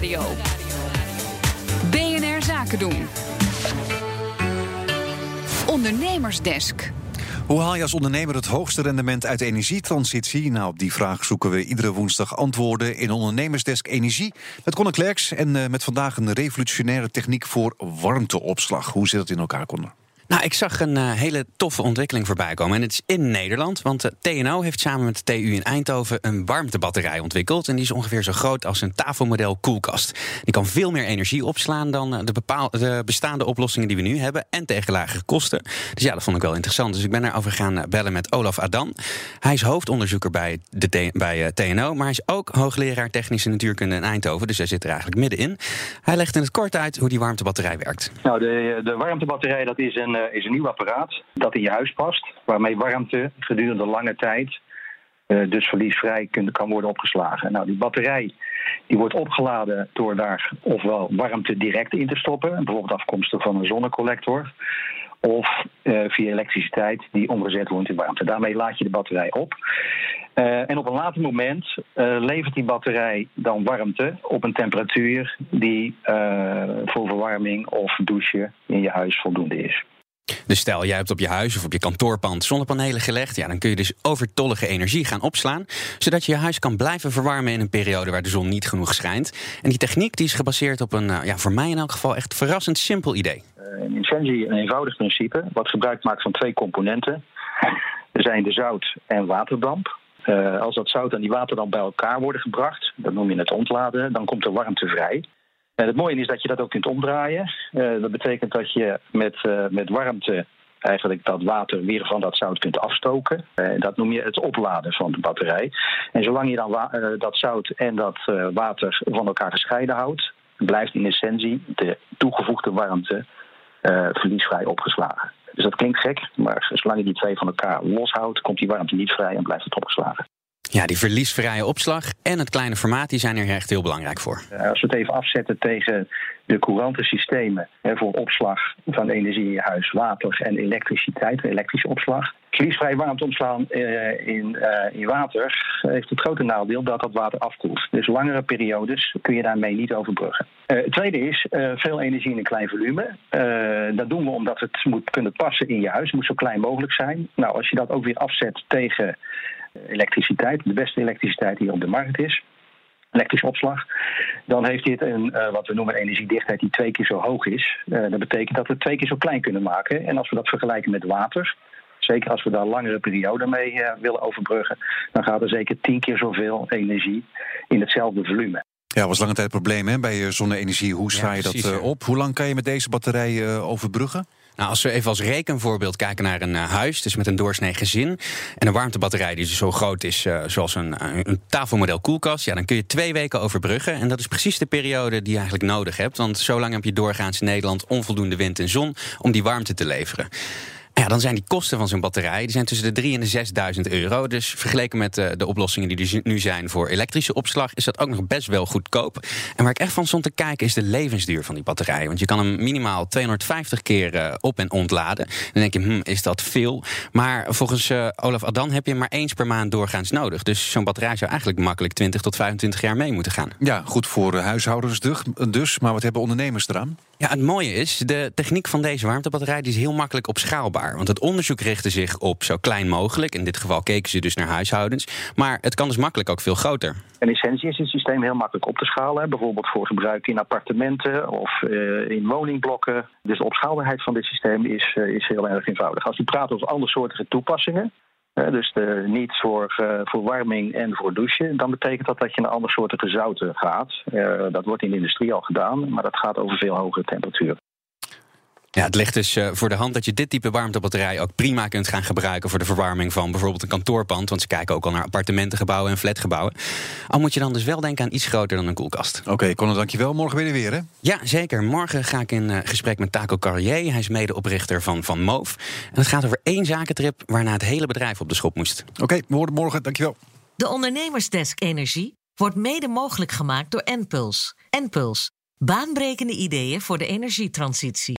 Nieuwsradio. BNR Zaken doen. Ondernemersdesk. Hoe haal je als ondernemer het hoogste rendement uit de energietransitie? Nou, op die vraag zoeken we iedere woensdag antwoorden in Ondernemersdesk Energie. Met Conor Klerks en uh, met vandaag een revolutionaire techniek voor warmteopslag. Hoe zit het in elkaar, Conor? Nou, ik zag een uh, hele toffe ontwikkeling voorbij komen. En het is in Nederland, want de TNO heeft samen met de TU in Eindhoven een warmtebatterij ontwikkeld. En die is ongeveer zo groot als een tafelmodel koelkast. Die kan veel meer energie opslaan dan eh, de, de bestaande oplossingen die we nu hebben. En tegen lagere kosten. Dus ja, dat vond ik wel interessant. Dus ik ben erover gaan bellen met Olaf Adan. Hij is hoofdonderzoeker bij, de bij TNO. Maar hij is ook hoogleraar technische natuurkunde in Eindhoven. Dus hij zit er eigenlijk middenin. Hij legt in het kort uit hoe die warmtebatterij werkt. Nou, de, de warmtebatterij dat is een is een nieuw apparaat dat in je huis past, waarmee warmte gedurende lange tijd uh, dus verliesvrij kan worden opgeslagen. Nou, die batterij die wordt opgeladen door daar ofwel warmte direct in te stoppen, bijvoorbeeld afkomstig van een zonnecollector, of uh, via elektriciteit die omgezet wordt in warmte. Daarmee laad je de batterij op. En op een later moment levert die batterij dan warmte op een temperatuur die voor verwarming of douchen in je huis voldoende is. Dus stel, jij hebt op je huis of op je kantoorpand zonnepanelen gelegd. Ja, dan kun je dus overtollige energie gaan opslaan. Zodat je je huis kan blijven verwarmen in een periode waar de zon niet genoeg schijnt. En die techniek die is gebaseerd op een, ja, voor mij in elk geval echt verrassend simpel idee. In essentie een eenvoudig principe, wat gebruik maakt van twee componenten. Er zijn de zout- en waterdamp. Uh, als dat zout en die waterdamp bij elkaar worden gebracht, dat noem je het ontladen, dan komt er warmte vrij. Het mooie is dat je dat ook kunt omdraaien. Uh, dat betekent dat je met, uh, met warmte eigenlijk dat water weer van dat zout kunt afstoken. Uh, dat noem je het opladen van de batterij. En zolang je dan dat zout en dat water van elkaar gescheiden houdt, blijft in essentie de toegevoegde warmte verliesvrij opgeslagen. Dus dat klinkt gek, maar zolang je die twee van elkaar loshoudt, komt die warmte niet vrij en blijft het opgeslagen. Ja, die verliesvrije opslag en het kleine formaat die zijn er echt heel belangrijk voor. Als we het even afzetten tegen de courante systemen hè, voor opslag van energie in je huis, water en elektriciteit, elektrische opslag. Verliesvrij warmte omslaan uh, in, uh, in water heeft het grote nadeel dat dat water afkoelt. Dus langere periodes kun je daarmee niet overbruggen. Uh, het tweede is veel energie in een klein volume. dat doen we omdat het moet kunnen passen in je huis. Het moet zo klein mogelijk zijn. Nou, als je dat ook weer afzet tegen elektriciteit, de beste elektriciteit die op de markt is, elektrische opslag, dan heeft dit een, uh, wat we noemen energiedichtheid die twee keer zo hoog is. Uh, dat betekent dat we het twee keer zo klein kunnen maken. En als we dat vergelijken met water, zeker als we daar langere perioden mee uh, willen overbruggen, dan gaat er zeker tien keer zoveel energie in hetzelfde volume. Ja, was lange tijd een probleem hè, bij zonne-energie. Hoe sla je ja, precies, dat op? Hoe lang kan je met deze batterij overbruggen? Nou, als we even als rekenvoorbeeld kijken naar een uh, huis, dus met een doorsnee gezin. En een warmtebatterij die dus zo groot is uh, zoals een, een, tafelmodel koelkast. Ja, dan kun je twee weken overbruggen. En dat is precies de periode die je eigenlijk nodig hebt. Want zo lang heb je doorgaans in Nederland onvoldoende wind en zon om die warmte te leveren. Ja, dan zijn die kosten van zo'n batterij die zijn tussen de 3.000 en de 6.000 euro. Dus vergeleken met de, eh, de oplossingen die er nu zijn voor elektrische opslag, is dat ook nog best wel goedkoop. En waar ik echt van stond te kijken is de levensduur van die batterij. Want je kan hem minimaal 250 keer uh, op- en ontladen. Dan denk je, hm, is dat veel? Maar volgens uh, Olaf Adan heb je hem maar eens per maand doorgaans nodig. Dus zo'n batterij zou eigenlijk makkelijk 20 tot 25 jaar mee moeten gaan. Ja, goed voor huishoudens dus. Maar wat hebben ondernemers eraan? Ja, het mooie is, de techniek van deze warmtebatterij die is heel makkelijk opschaalbaar. Want het onderzoek richtte zich op zo klein mogelijk. In dit geval keken ze dus naar huishoudens. Maar het kan dus makkelijk ook veel groter. In essentie is het systeem heel makkelijk op te schalen. Bijvoorbeeld voor gebruik in appartementen of uh, in woningblokken. Dus de opschaalbaarheid van dit systeem is, uh, is heel erg eenvoudig. Als u praat over andersoortige toepassingen, dus de, niet voor uh, verwarming en voor douchen. Dan betekent dat dat je naar andersoortige zouten gaat. Dat wordt in de industrie al gedaan, maar dat gaat over veel hogere temperaturen. Ja, het ligt dus uh, voor de hand dat je dit type warmtebatterij ook prima kunt gaan gebruiken voor de verwarming van bijvoorbeeld een kantoorpand. Want ze kijken ook al naar appartementengebouwen en flatgebouwen. Al moet je dan dus wel denken aan iets groter dan een koelkast. Oké, okay, Conor, dankjewel. Morgen weer weer, hè? Ja, zeker. Morgen ga ik in uh, gesprek met Taco Carrier. Hij is medeoprichter van Van Moof. En het gaat over één zakentrip waarna het hele bedrijf op de schop moest. Oké, okay, we horen morgen. Dankjewel. De Ondernemersdesk Energie wordt mede mogelijk gemaakt door Enpuls. Enpuls. Baanbrekende ideeën voor de energietransitie.